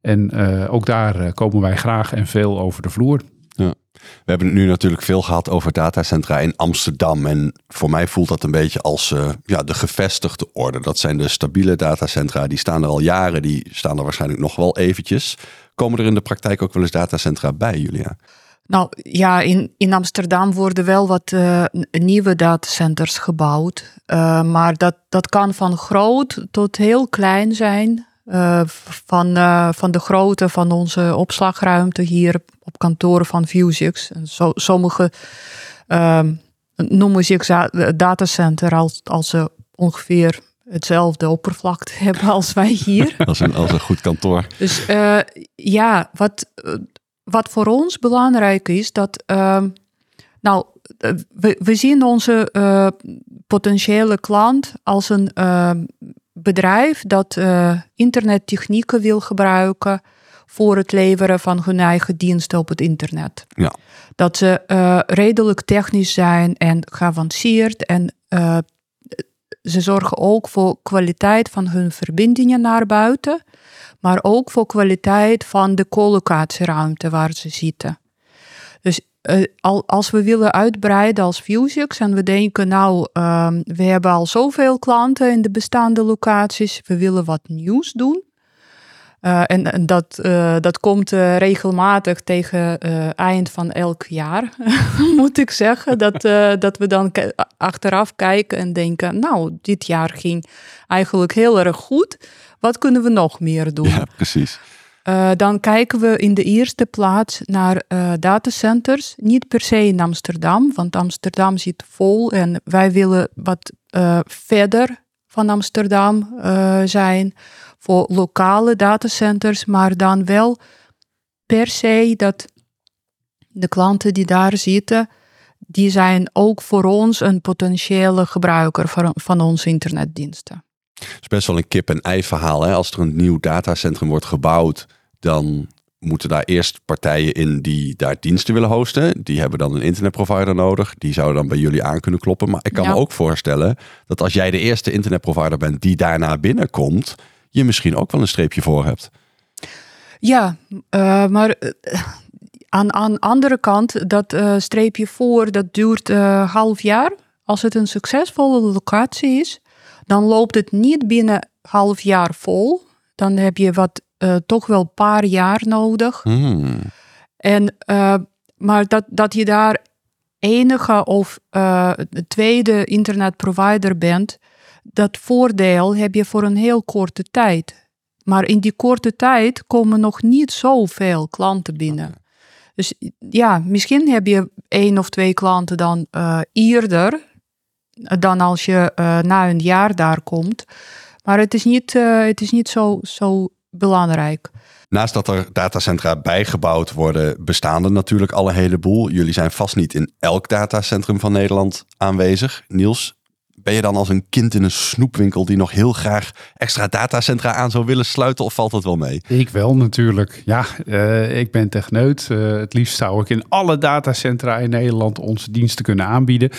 En uh, ook daar komen wij graag en veel over de vloer. Ja. We hebben het nu natuurlijk veel gehad over datacentra in Amsterdam. En voor mij voelt dat een beetje als uh, ja, de gevestigde orde. Dat zijn de stabiele datacentra. Die staan er al jaren. Die staan er waarschijnlijk nog wel eventjes. Komen er in de praktijk ook wel eens datacentra bij, Julia? Nou ja, in, in Amsterdam worden wel wat uh, nieuwe datacenters gebouwd. Uh, maar dat, dat kan van groot tot heel klein zijn. Uh, van, van de grootte van onze opslagruimte hier op kantoren van Fusix. En zo, sommige noemen zich datacenter als, als ze ongeveer hetzelfde oppervlakte hebben als wij hier. als, een, als een goed kantoor. Dus ja, wat wat voor ons belangrijk is, dat uh, nou, we, we zien onze uh, potentiële klant als een uh, bedrijf dat uh, internettechnieken wil gebruiken voor het leveren van hun eigen diensten op het internet. Ja. Dat ze redelijk technisch zijn en geavanceerd en ze zorgen ook voor kwaliteit van hun verbindingen naar buiten, maar ook voor kwaliteit van de collocatieruimte waar ze zitten. Dus uh, als we willen uitbreiden als Fusix en we denken, nou, um, we hebben al zoveel klanten in de bestaande locaties, we willen wat nieuws doen. Uh, en, en dat, uh, dat komt regelmatig tegen eind van elk jaar, moet ik zeggen. Dat, dat we dan achteraf kijken en denken, nou, dit jaar ging eigenlijk heel erg goed. Wat kunnen we nog meer doen? Ja, precies. Uh, dan kijken we in de eerste plaats naar uh, datacenters. Niet per se in Amsterdam, want Amsterdam zit vol en wij willen wat uh, verder van Amsterdam zijn voor lokale datacenters, maar dan wel per se dat de klanten die daar zitten, die zijn ook voor ons een potentiële gebruiker van, van onze internetdiensten. Het is best wel een kip-en-ei verhaal. Hè? Als er een nieuw datacentrum wordt gebouwd, dan moeten daar eerst partijen in die daar diensten willen hosten. Die hebben dan een internetprovider nodig. Die zouden dan bij jullie aan kunnen kloppen. Maar ik kan me ook voorstellen dat als jij de eerste internetprovider bent die daarna binnenkomt, je misschien ook wel een streepje voor hebt. Ja, uh, maar uh, aan, aan andere kant, dat uh, streepje voor, dat duurt half jaar. Als het een succesvolle locatie is, dan loopt het niet binnen half jaar vol. Dan heb je wat uh, toch wel een paar jaar nodig. Mm. En, uh, maar dat, dat je daar enige of uh, tweede internetprovider bent, dat voordeel heb je voor een heel korte tijd. Maar in die korte tijd komen nog niet zoveel klanten binnen. Dus ja, misschien heb je één of twee klanten dan eerder dan als je na een jaar daar komt. Maar het is niet, het is niet zo, zo belangrijk. Naast dat er datacentra bijgebouwd worden, bestaan er natuurlijk al een heleboel. Jullie zijn vast niet in elk datacentrum van Nederland aanwezig. Niels, ben je dan als een kind in een snoepwinkel die nog heel graag extra datacentra aan zou willen sluiten of valt dat wel mee? Ik wel natuurlijk. Ja, uh, ik ben techneut. Uh, het liefst zou ik in alle datacentra in Nederland onze diensten kunnen aanbieden.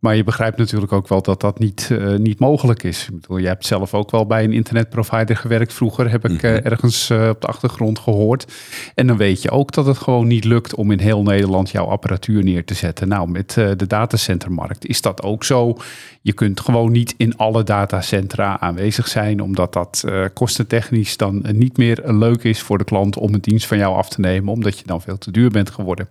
Maar je begrijpt natuurlijk ook wel dat dat niet, uh, niet mogelijk is. Ik bedoel, je hebt zelf ook wel bij een internetprovider gewerkt vroeger, heb ik uh, ergens uh, op de achtergrond gehoord. En dan weet je ook dat het gewoon niet lukt om in heel Nederland jouw apparatuur neer te zetten. Nou, met de datacentermarkt is dat ook zo. Je kunt gewoon niet in alle datacentra aanwezig zijn, omdat dat kostentechnisch dan niet meer leuk is voor de klant om een dienst van jou af te nemen, omdat je dan veel te duur bent geworden.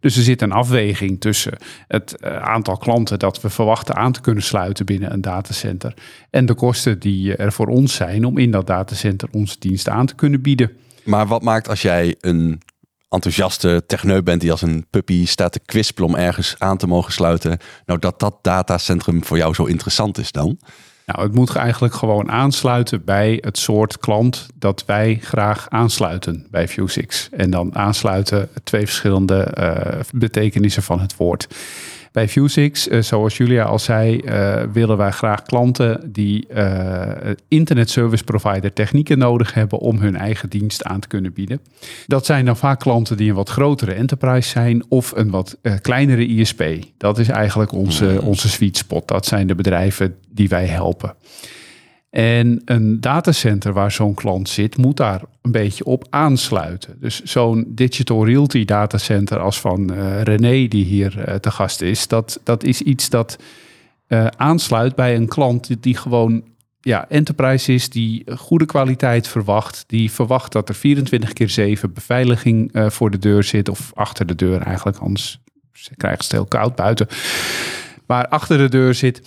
Dus er zit een afweging tussen het eh, aantal klanten dat we verwachten aan te kunnen sluiten binnen een datacenter en de kosten die er voor ons zijn om in dat datacenter onze diensten aan te kunnen bieden. Maar wat maakt als jij een enthousiaste techneut bent die als een puppy staat te kwispelen om ergens aan te mogen sluiten, nou dat dat datacentrum voor jou zo interessant is dan? Nou, het moet eigenlijk gewoon aansluiten bij het soort klant dat wij graag aansluiten bij Vue6. En dan aansluiten twee verschillende uh, betekenissen van het woord. Bij Vue6, uh, zoals Julia al zei, uh, willen wij graag klanten die internet service provider technieken nodig hebben om hun eigen dienst aan te kunnen bieden. Dat zijn dan vaak klanten die een wat grotere enterprise zijn of een wat kleinere ISP. Dat is eigenlijk onze, onze sweet spot. Dat zijn de bedrijven die wij helpen. En een datacenter waar zo'n klant zit, moet daar een beetje op aansluiten. Dus zo'n Digital Realty datacenter als van uh, René, die hier uh, te gast is, dat, dat is iets dat uh, aansluit bij een klant die gewoon ja, enterprise is, die goede kwaliteit verwacht, die verwacht dat er 24 keer 7 beveiliging voor de deur zit, of achter de deur eigenlijk, anders krijgen ze het heel koud buiten. Maar achter de deur zit.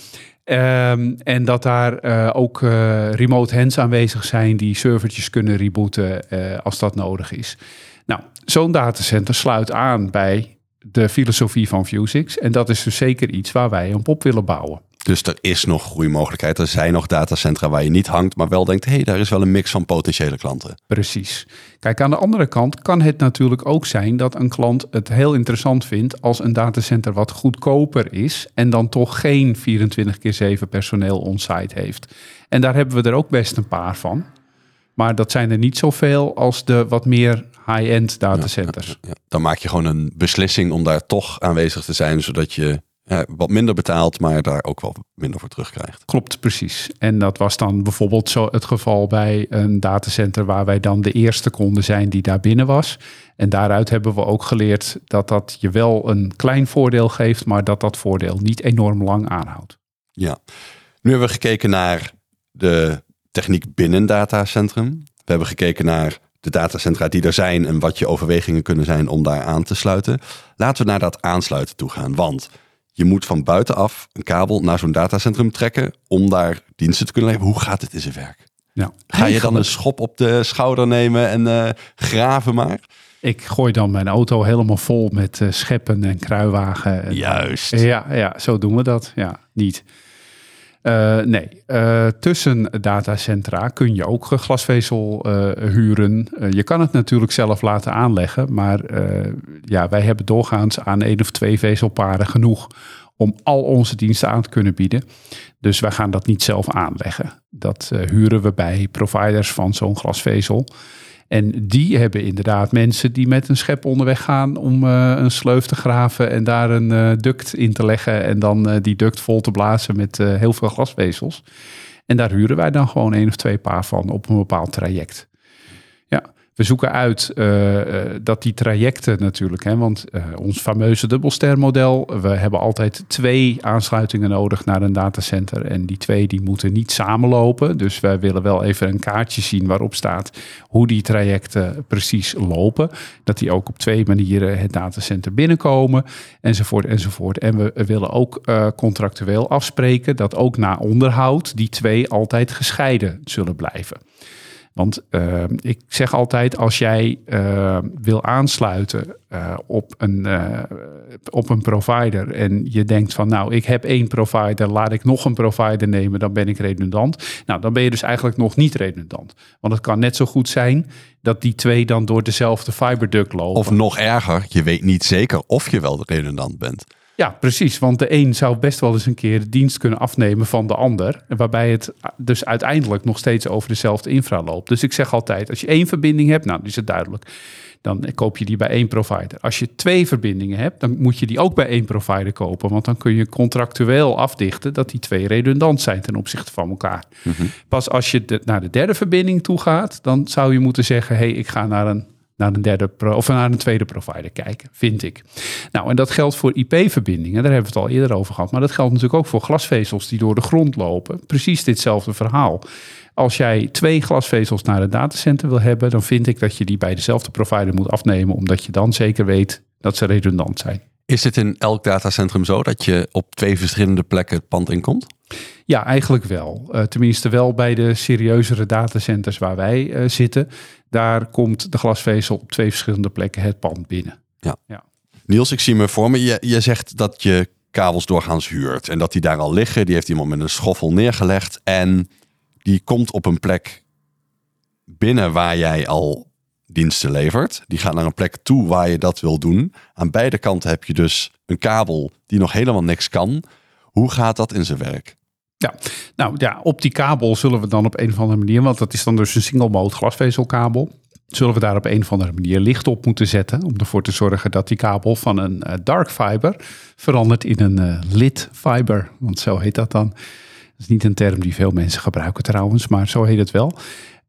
Um, en dat daar uh, ook uh, remote hands aanwezig zijn die servertjes kunnen rebooten uh, als dat nodig is. Nou, zo'n datacenter sluit aan bij de filosofie van Vue6. En dat is dus zeker iets waar wij op op willen bouwen. Dus er is nog groeimogelijkheid. Er zijn nog datacentra waar je niet hangt, maar wel denkt: hé, hey, daar is wel een mix van potentiële klanten. Precies. Kijk, aan de andere kant kan het natuurlijk ook zijn dat een klant het heel interessant vindt als een datacenter wat goedkoper is en dan toch geen 24 keer 7 personeel on-site heeft. En daar hebben we er ook best een paar van. Maar dat zijn er niet zoveel als de wat meer high-end datacenters. Ja, ja, Dan maak je gewoon een beslissing om daar toch aanwezig te zijn, zodat je wat minder betaalt, maar daar ook wel minder voor terugkrijgt. Klopt, precies. En dat was dan bijvoorbeeld zo het geval bij een datacenter waar wij dan de eerste konden zijn die daar binnen was. En daaruit hebben we ook geleerd dat dat je wel een klein voordeel geeft, maar dat dat voordeel niet enorm lang aanhoudt. Ja, nu hebben we gekeken naar de techniek binnen datacentrum. We hebben gekeken naar de datacentra die er zijn en wat je overwegingen kunnen zijn om daar aan te sluiten. Laten we naar dat aansluiten toe gaan, want je moet van buitenaf een kabel naar zo'n datacentrum trekken om daar diensten te kunnen leveren. Hoe gaat het in zijn werk? Ja, Ga je dan een schop op de schouder nemen en uh, graven maar? Ik gooi dan mijn auto helemaal vol met uh, scheppen en kruiwagen. Juist. Ja, ja, zo doen we dat. Ja, niet. Uh, nee, uh, tussen datacentra kun je ook glasvezel uh, huren. je kan het natuurlijk zelf laten aanleggen, maar ja, wij hebben doorgaans aan één of twee vezelparen genoeg om al onze diensten aan te kunnen bieden. Dus wij gaan dat niet zelf aanleggen. Dat huren we bij providers van zo'n glasvezel. En die hebben inderdaad mensen die met een schep onderweg gaan om uh, een sleuf te graven en daar een uh, duct in te leggen en dan uh, die duct vol te blazen met heel veel glasvezels. En daar huren wij dan gewoon één of twee paar van op een bepaald traject. We zoeken uit uh, dat die trajecten natuurlijk, hè, want uh, ons fameuze dubbelstermodel, we hebben altijd twee aansluitingen nodig naar een datacenter en die twee die moeten niet samenlopen. Dus wij willen wel even een kaartje zien waarop staat hoe die trajecten precies lopen. Dat die ook op twee manieren het datacenter binnenkomen, enzovoort, enzovoort. En we willen ook contractueel afspreken dat ook na onderhoud die twee altijd gescheiden zullen blijven. Want uh, ik zeg altijd, als jij uh, wil aansluiten uh, op, een, op een provider en je denkt van nou, ik heb één provider, laat ik nog een provider nemen, dan ben ik redundant. Nou, dan ben je dus eigenlijk nog niet redundant. Want het kan net zo goed zijn dat die twee dan door dezelfde fiberduct lopen. Of nog erger, je weet niet zeker of je wel redundant bent. Ja, precies. Want de een zou best wel eens een keer de dienst kunnen afnemen van de ander. Waarbij het dus uiteindelijk nog steeds over dezelfde infra loopt. Dus ik zeg altijd, als je één verbinding hebt, nou, is het duidelijk. Dan koop je die bij één provider. Als je twee verbindingen hebt, dan moet je die ook bij één provider kopen. Want dan kun je contractueel afdichten dat die twee redundant zijn ten opzichte van elkaar. Mm -hmm. Pas als je de, naar de derde verbinding toe gaat, dan zou je moeten zeggen: hé, hey, ik ga naar een naar een derde pro, of naar een tweede provider kijken, vind ik. Nou, en dat geldt voor IP-verbindingen, daar hebben we het al eerder over gehad. Maar dat geldt natuurlijk ook voor glasvezels die door de grond lopen. Precies ditzelfde verhaal. Als jij twee glasvezels naar het datacenter wil hebben, dan vind ik dat je die bij dezelfde provider moet afnemen, omdat je dan zeker weet dat ze redundant zijn. Is het in elk datacentrum zo dat je op twee verschillende plekken het pand inkomt? Ja, eigenlijk wel. Uh, tenminste wel bij de serieuzere datacenters waar wij uh, zitten. Daar komt de glasvezel op twee verschillende plekken het pand binnen. Ja. ja. Niels, ik zie me voor me. Je, je zegt dat je kabels doorgaans huurt. En dat die daar al liggen. Die heeft iemand met een schoffel neergelegd. En die komt op een plek binnen waar jij al diensten levert. Die gaat naar een plek toe waar je dat wil doen. Aan beide kanten heb je dus een kabel die nog helemaal niks kan. Hoe gaat dat in zijn werk? Ja, nou ja, op die kabel zullen we dan op een of andere manier, want dat is dan dus een single mode glasvezelkabel, zullen we daar op een of andere manier licht op moeten zetten om ervoor te zorgen dat die kabel van een uh, dark fiber verandert in een uh, lit fiber, want zo heet dat dan. Dat is niet een term die veel mensen gebruiken trouwens, maar zo heet het wel.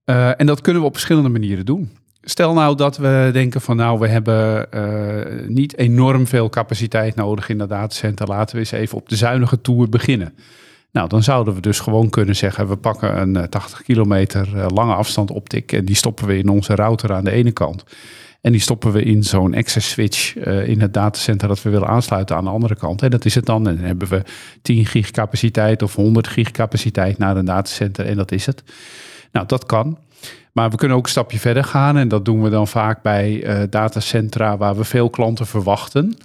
Uh, en dat kunnen we op verschillende manieren doen. Stel nou dat we denken van nou, we hebben niet enorm veel capaciteit nodig in dat datacenter. Laten we eens even op de zuinige toer beginnen. Nou, dan zouden we dus gewoon kunnen zeggen, we pakken een 80 kilometer uh, lange afstand optik en die stoppen we in onze router aan de ene kant. En die stoppen we in zo'n access switch uh, in het datacenter dat we willen aansluiten aan de andere kant. En dat is het dan. En dan hebben we 10 gig capaciteit of 100 gig capaciteit naar een datacenter en dat is het. Nou, dat kan. Maar we kunnen ook een stapje verder gaan en dat doen we dan vaak bij datacentra waar we veel klanten verwachten.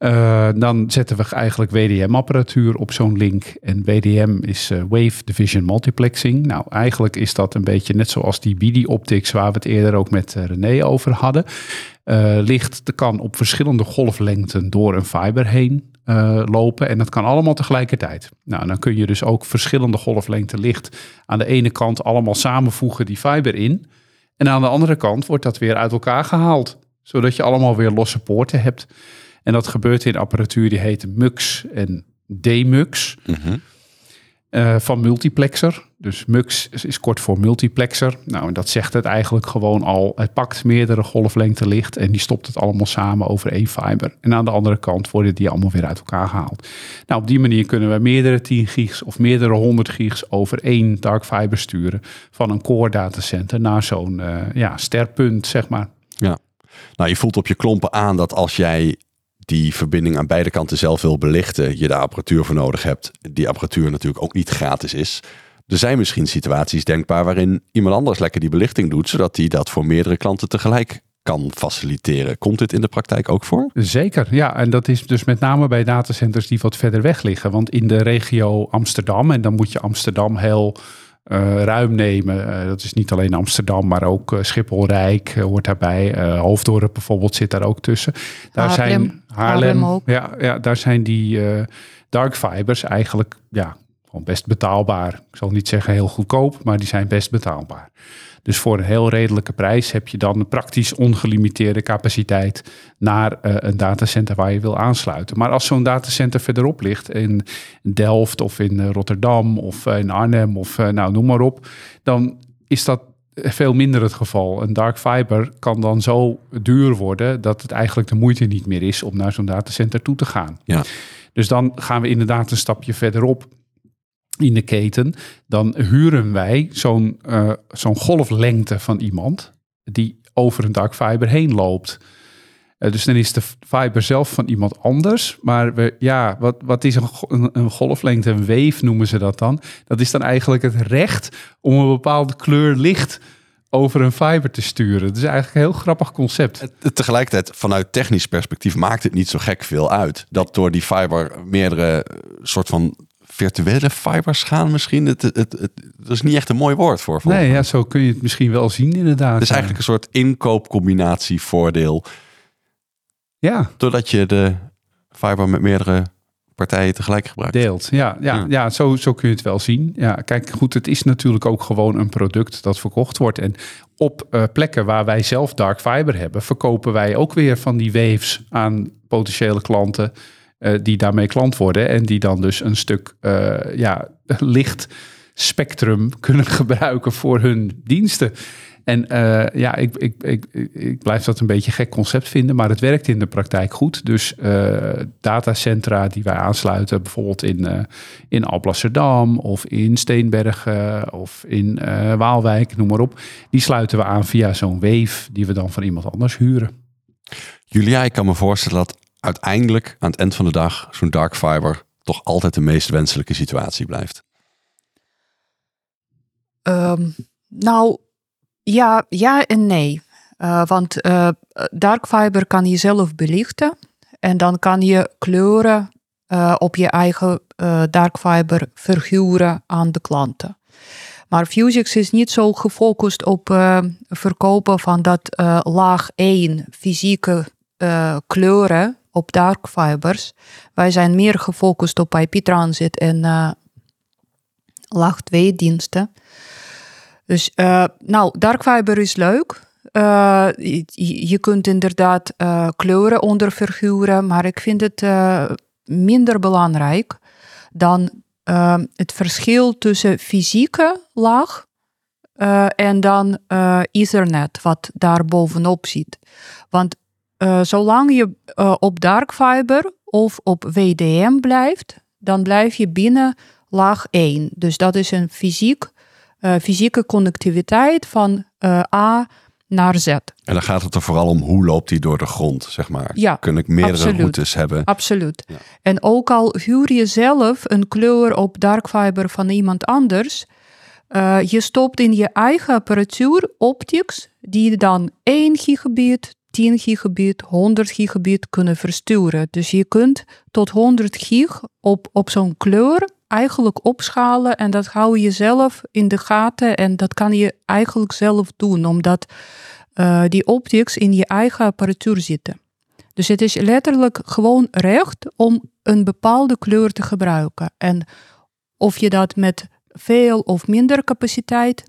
Uh, dan zetten we eigenlijk WDM-apparatuur op zo'n link. En WDM is uh, Wave Division Multiplexing. Nou, eigenlijk is dat een beetje net zoals die BD-optics waar we het eerder ook met uh, René over hadden. licht kan op verschillende golflengten door een fiber heen lopen. En dat kan allemaal tegelijkertijd. Nou, dan kun je dus ook verschillende golflengten licht aan de ene kant allemaal samenvoegen die fiber in. En aan de andere kant wordt dat weer uit elkaar gehaald. Zodat je allemaal weer losse poorten hebt. En dat gebeurt in apparatuur die heet MUX en DMUX. Mm van multiplexer. Dus MUX is, kort voor multiplexer. Nou, en dat zegt het eigenlijk gewoon al. Het pakt meerdere golflengte licht en die stopt het allemaal samen over één fiber. En aan de andere kant worden die allemaal weer uit elkaar gehaald. Nou, op die manier kunnen we meerdere 10 gigs of meerdere 100 gigs over één dark fiber sturen. Van een core datacenter naar zo'n uh, ja, sterpunt, zeg maar. Ja. Nou, je voelt op je klompen aan dat als jij die verbinding aan beide kanten zelf wil belichten, je daar apparatuur voor nodig hebt. Die apparatuur natuurlijk ook niet gratis is. Er zijn misschien situaties denkbaar waarin iemand anders lekker die belichting doet, zodat hij dat voor meerdere klanten tegelijk kan faciliteren. Komt dit in de praktijk ook voor? Zeker, ja. En dat is dus met name bij datacenters die wat verder weg liggen. Want in de regio Amsterdam, en dan moet je Amsterdam heel uh, ruim nemen. Uh, dat is niet alleen Amsterdam, maar ook uh, Schiphol Rijk hoort daarbij. Hoofddorp bijvoorbeeld zit daar ook tussen. Daar Haarlem, zijn Haarlem, ook. Ja, ja, daar zijn die dark fibers eigenlijk ja, gewoon best betaalbaar. Ik zal niet zeggen heel goedkoop, maar die zijn best betaalbaar. Dus voor een heel redelijke prijs heb je dan praktisch ongelimiteerde capaciteit naar uh, een datacenter waar je wil aansluiten. Maar als zo'n datacenter verderop ligt in Delft of in eh, Rotterdam of eh, in Arnhem of nou noem maar op, dan is dat veel minder het geval. Een dark fiber kan dan zo duur worden dat het eigenlijk de moeite niet meer is om naar zo'n datacenter toe te gaan. Ja. Dus dan gaan we inderdaad een stapje verderop in de keten, dan huren wij zo'n uh, zo'n golflengte van iemand die over een dark fiber heen loopt. Uh, dus dan is de fiber zelf van iemand anders. Maar we, ja, wat, wat is een, een, golflengte, een weef noemen ze dat dan? Dat is dan eigenlijk het recht om een bepaalde kleur licht over een fiber te sturen. Het is eigenlijk een heel grappig concept. Tegelijkertijd, vanuit technisch perspectief, maakt het niet zo gek veel uit. Dat door die fiber meerdere soort van virtuele fibers gaan misschien. Het, het, het, het, dat is niet echt een mooi woord voor. Nee, ja, zo kun je het misschien wel zien inderdaad. Het is eigenlijk een soort inkoopcombinatie voordeel. Ja. Doordat je de fiber met meerdere partijen tegelijk gebruikt. Deelt, ja. Ja, ja. zo, zo kun je het wel zien. Ja, kijk, goed, het is natuurlijk ook gewoon een product dat verkocht wordt. En op uh, plekken waar wij zelf dark fiber hebben, verkopen wij ook weer van die waves aan potentiële klanten uh, die daarmee klant worden en die dan dus een stuk uh, ja, licht spectrum kunnen gebruiken voor hun diensten. En uh, ja, ik, ik, ik, ik blijf dat een beetje een gek concept vinden, maar het werkt in de praktijk goed. Dus datacentra die wij aansluiten, bijvoorbeeld in, in Alblasserdam of in Steenbergen of in Waalwijk, noem maar op, die sluiten we aan via zo'n wave die we dan van iemand anders huren. Julia, ik kan me voorstellen dat uiteindelijk aan het eind van de dag zo'n dark fiber toch altijd de meest wenselijke situatie blijft? Um, nou, ja, ja en nee. Uh, want uh, dark fiber kan je zelf belichten en dan kan je kleuren uh, op je eigen dark fiber verhuren aan de klanten. Maar Fusix is niet zo gefocust op verkopen van dat laag 1 fysieke kleuren op dark fibers. Wij zijn meer gefocust op IP-transit en uh, laag 2 diensten. Dus uh, nou, dark fiber is leuk. Uh, je, kunt inderdaad kleuren onder verhuren, maar ik vind het minder belangrijk dan het verschil tussen fysieke laag en dan Ethernet, wat daar bovenop zit. Want uh, zolang je uh, op dark fiber of op WDM blijft, dan blijf je binnen laag 1. Dus dat is een fysiek, uh, fysieke connectiviteit van A naar Z. En dan gaat het er vooral om hoe loopt die door de grond, zeg maar. Ja, Kun ik meerdere absoluut. routes hebben? Absoluut. Ja. En ook al huur je zelf een kleur op dark fiber van iemand anders, uh, je stopt in je eigen apparatuur optics, die dan 1 gigabit, 10 gigabit, 100 gigabit kunnen versturen. Dus je kunt tot 100 gig op, op zo'n kleur eigenlijk opschalen en dat hou je zelf in de gaten en dat kan je eigenlijk zelf doen, omdat uh, die optics in je eigen apparatuur zitten. Dus het is letterlijk gewoon recht om een bepaalde kleur te gebruiken. En of je dat met veel of minder capaciteit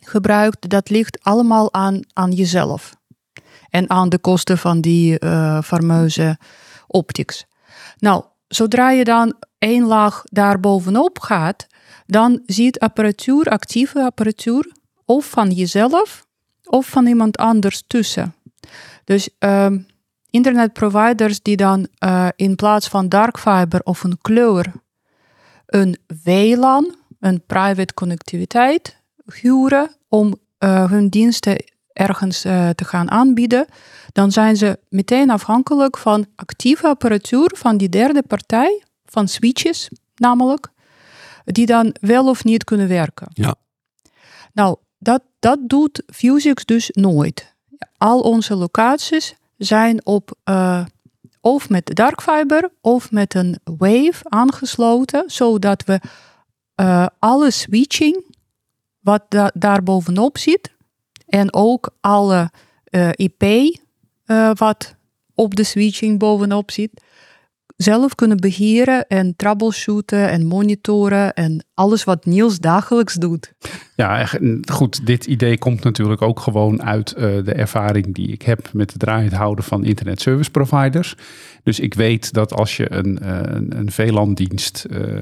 gebruikt, dat ligt allemaal aan, aan jezelf. En aan de kosten van die uh, fameuze optics. Nou, zodra je dan één laag daarbovenop gaat, dan ziet apparatuur, actieve apparatuur, of van jezelf of van iemand anders tussen. Dus uh, internetproviders die dan uh, in plaats van dark fiber of een kleur een WLAN, een private connectiviteit, huren om uh, hun diensten ergens uh, te gaan aanbieden, dan zijn ze meteen afhankelijk van actieve apparatuur van die derde partij, van switches namelijk, die dan wel of niet kunnen werken. Ja. Nou, dat, dat doet Fusix dus nooit. Al onze locaties zijn op uh, of met dark fiber of met een wave aangesloten, zodat we uh, alle switching wat da daar bovenop zit en ook alle uh, IP wat op de switching bovenop zit, zelf kunnen beheren en troubleshooten en monitoren en alles wat Niels dagelijks doet. Ja, goed. Dit idee komt natuurlijk ook gewoon uit uh, de ervaring die ik heb met het draaiend houden van internet service providers. Dus ik weet dat als je een, uh, een, een VLAN-dienst uh,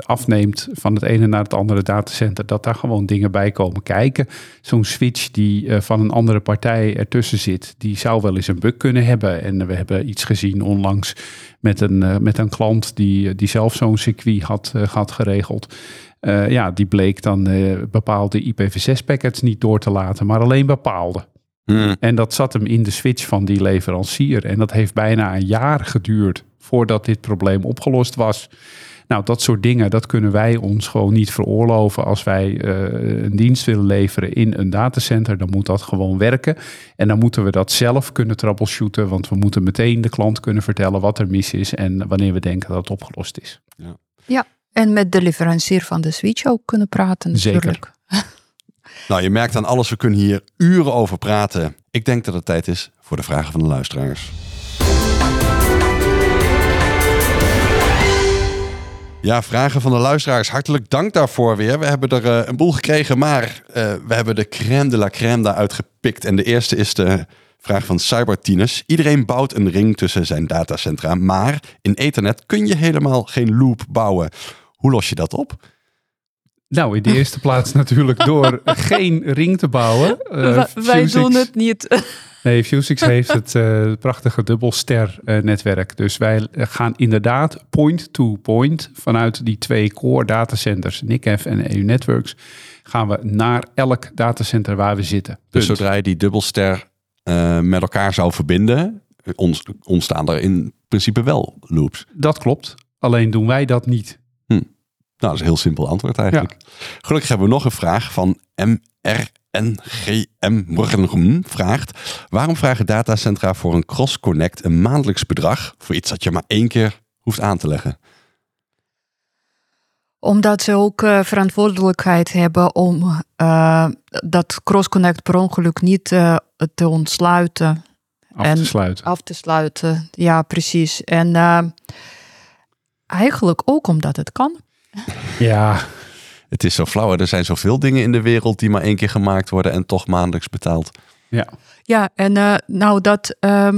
afneemt van het ene naar het andere datacenter, dat daar gewoon dingen bij komen kijken. Zo'n switch die van een andere partij ertussen zit, die zou wel eens een bug kunnen hebben. En we hebben iets gezien onlangs met een, met een klant die, die zelf zo'n circuit had, had geregeld. Uh, ja, die bleek dan uh, bepaalde IPv6-packets niet door te laten, maar alleen bepaalde. Hmm. En dat zat hem in de switch van die leverancier. En dat heeft bijna een jaar geduurd voordat dit probleem opgelost was. Nou, dat soort dingen, dat kunnen wij ons gewoon niet veroorloven. Als wij uh, een dienst willen leveren in een datacenter, dan moet dat gewoon werken. En dan moeten we dat zelf kunnen troubleshooten, want we moeten meteen de klant kunnen vertellen wat er mis is en wanneer we denken dat het opgelost is. Ja, ja en met de leverancier van de switch ook kunnen praten natuurlijk. Zeker. nou, je merkt aan alles, we kunnen hier uren over praten. Ik denk dat het tijd is voor de vragen van de luisteraars. Ja, vragen van de luisteraars. Hartelijk dank daarvoor weer. We hebben er uh, een boel gekregen, maar uh, we hebben de crème de la crème daaruit gepikt. En de eerste is de vraag van Cybertinus. Iedereen bouwt een ring tussen zijn datacentra, maar in Ethernet kun je helemaal geen loop bouwen. Hoe los je dat op? Nou, in de eerste plaats natuurlijk door geen ring te bouwen. Uh, wij doen het niet. nee, Fusix heeft het uh, prachtige dubbelster uh, netwerk. Dus wij gaan inderdaad point-to-point vanuit die twee core datacenters, NICF en EU Networks, gaan we naar elk datacenter waar we zitten. Dus zodra je die dubbelster met elkaar zou verbinden, ontstaan er in principe wel loops. Dat klopt. Alleen doen wij dat niet. Nou, dat is een heel simpel antwoord eigenlijk. Gelukkig hebben we nog een vraag van MRNGM vraagt... Waarom vragen datacentra voor een cross-connect een maandelijks bedrag... voor iets dat je maar één keer hoeft aan te leggen? Omdat ze ook uh, verantwoordelijkheid hebben om uh, dat cross-connect per ongeluk niet uh, te ontsluiten. Af en te sluiten. Af te sluiten, ja precies. En eigenlijk ook omdat het kan. Ja. Het is zo flauw. Er zijn zoveel dingen in de wereld die maar één keer gemaakt worden en toch maandelijks betaald. Ja, ja en uh, nou dat uh,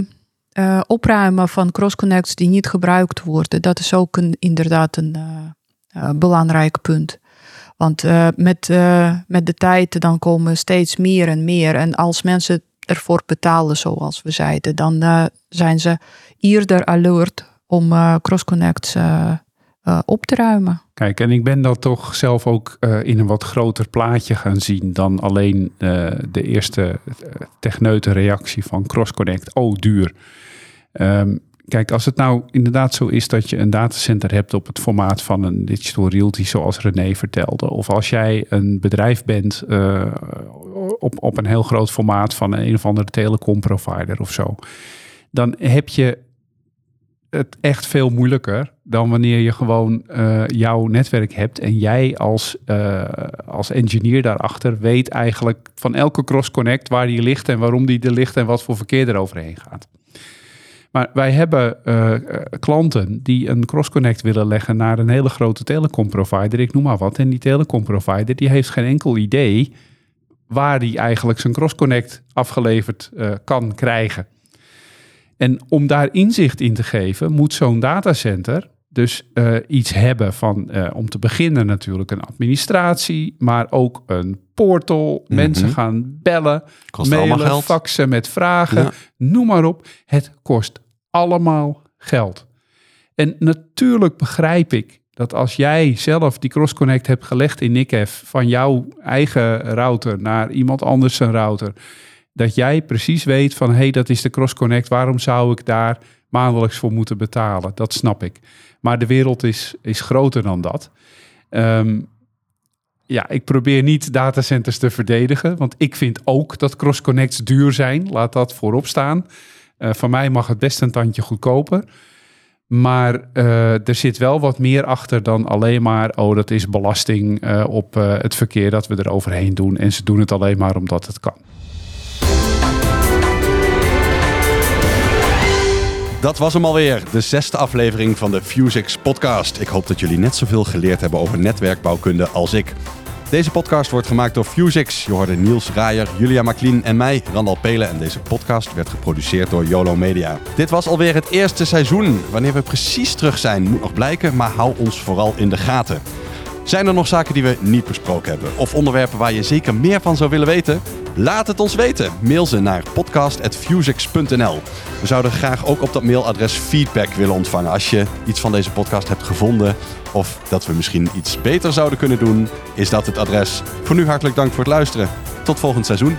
uh, opruimen van crossconnects die niet gebruikt worden, dat is ook een, inderdaad een uh, belangrijk punt. Want met, met de tijd dan komen steeds meer en meer. En als mensen ervoor betalen, zoals we zeiden, dan zijn ze eerder alert om crossconnects uh, op te ruimen. Kijk, en ik ben dat toch zelf ook uh, in een wat groter plaatje gaan zien dan alleen uh, de eerste techneute reactie van CrossConnect. Oh, duur. Um, kijk, als het nou inderdaad zo is dat je een datacenter hebt op het formaat van een digital realty, zoals René vertelde, of als jij een bedrijf bent op, op een heel groot formaat van een, of andere telecomprovider of zo, dan heb je het echt veel moeilijker dan wanneer je gewoon uh, jouw netwerk hebt en jij als, uh, als engineer daarachter weet eigenlijk van elke cross-connect waar die ligt en waarom die er ligt en wat voor verkeer er overheen gaat. Maar wij hebben uh, klanten die een cross-connect willen leggen naar een hele grote telecomprovider, ik noem maar wat. En die telecomprovider die heeft geen enkel idee waar die eigenlijk zijn cross-connect afgeleverd kan krijgen. En om daar inzicht in te geven, moet zo'n datacenter dus uh, iets hebben van, uh, om te beginnen natuurlijk een administratie, maar ook een portal. Mm -hmm. Mensen gaan bellen, kost mailen, faxen met vragen, ja. noem maar op. Het kost allemaal geld. En natuurlijk begrijp ik dat als jij zelf die cross-connect hebt gelegd in NICF van jouw eigen router naar iemand anders zijn router, dat jij precies weet van hé, hey, dat is de cross-connect, waarom zou ik daar maandelijks voor moeten betalen? Dat snap ik. Maar de wereld is, is groter dan dat. Um, ja, ik probeer niet datacenters te verdedigen, want ik vind ook dat cross-connects duur zijn. Laat dat voorop staan. Uh, van mij mag het best een tandje goedkoper. Maar uh, er zit wel wat meer achter dan alleen maar, oh, dat is belasting uh, op het verkeer dat we er overheen doen. En ze doen het alleen maar omdat het kan. Dat was hem alweer, de zesde aflevering van de Fusix podcast. Ik hoop dat jullie net zoveel geleerd hebben over netwerkbouwkunde als ik. Deze podcast wordt gemaakt door Fusix. Je hoorde Niels Raaier, Julia Maklien en mij, Randal Pelen. En deze podcast werd geproduceerd door YOLO Media. Dit was alweer het eerste seizoen. Wanneer we precies terug zijn, moet nog blijken, maar hou ons vooral in de gaten. Zijn er nog zaken die we niet besproken hebben? Of onderwerpen waar je zeker meer van zou willen weten? Laat het ons weten. Mail ze naar podcast.fusix.nl. We zouden graag ook op dat mailadres feedback willen ontvangen. Als je iets van deze podcast hebt gevonden of dat we misschien iets beter zouden kunnen doen, is dat het adres. Voor nu hartelijk dank voor het luisteren. Tot volgend seizoen.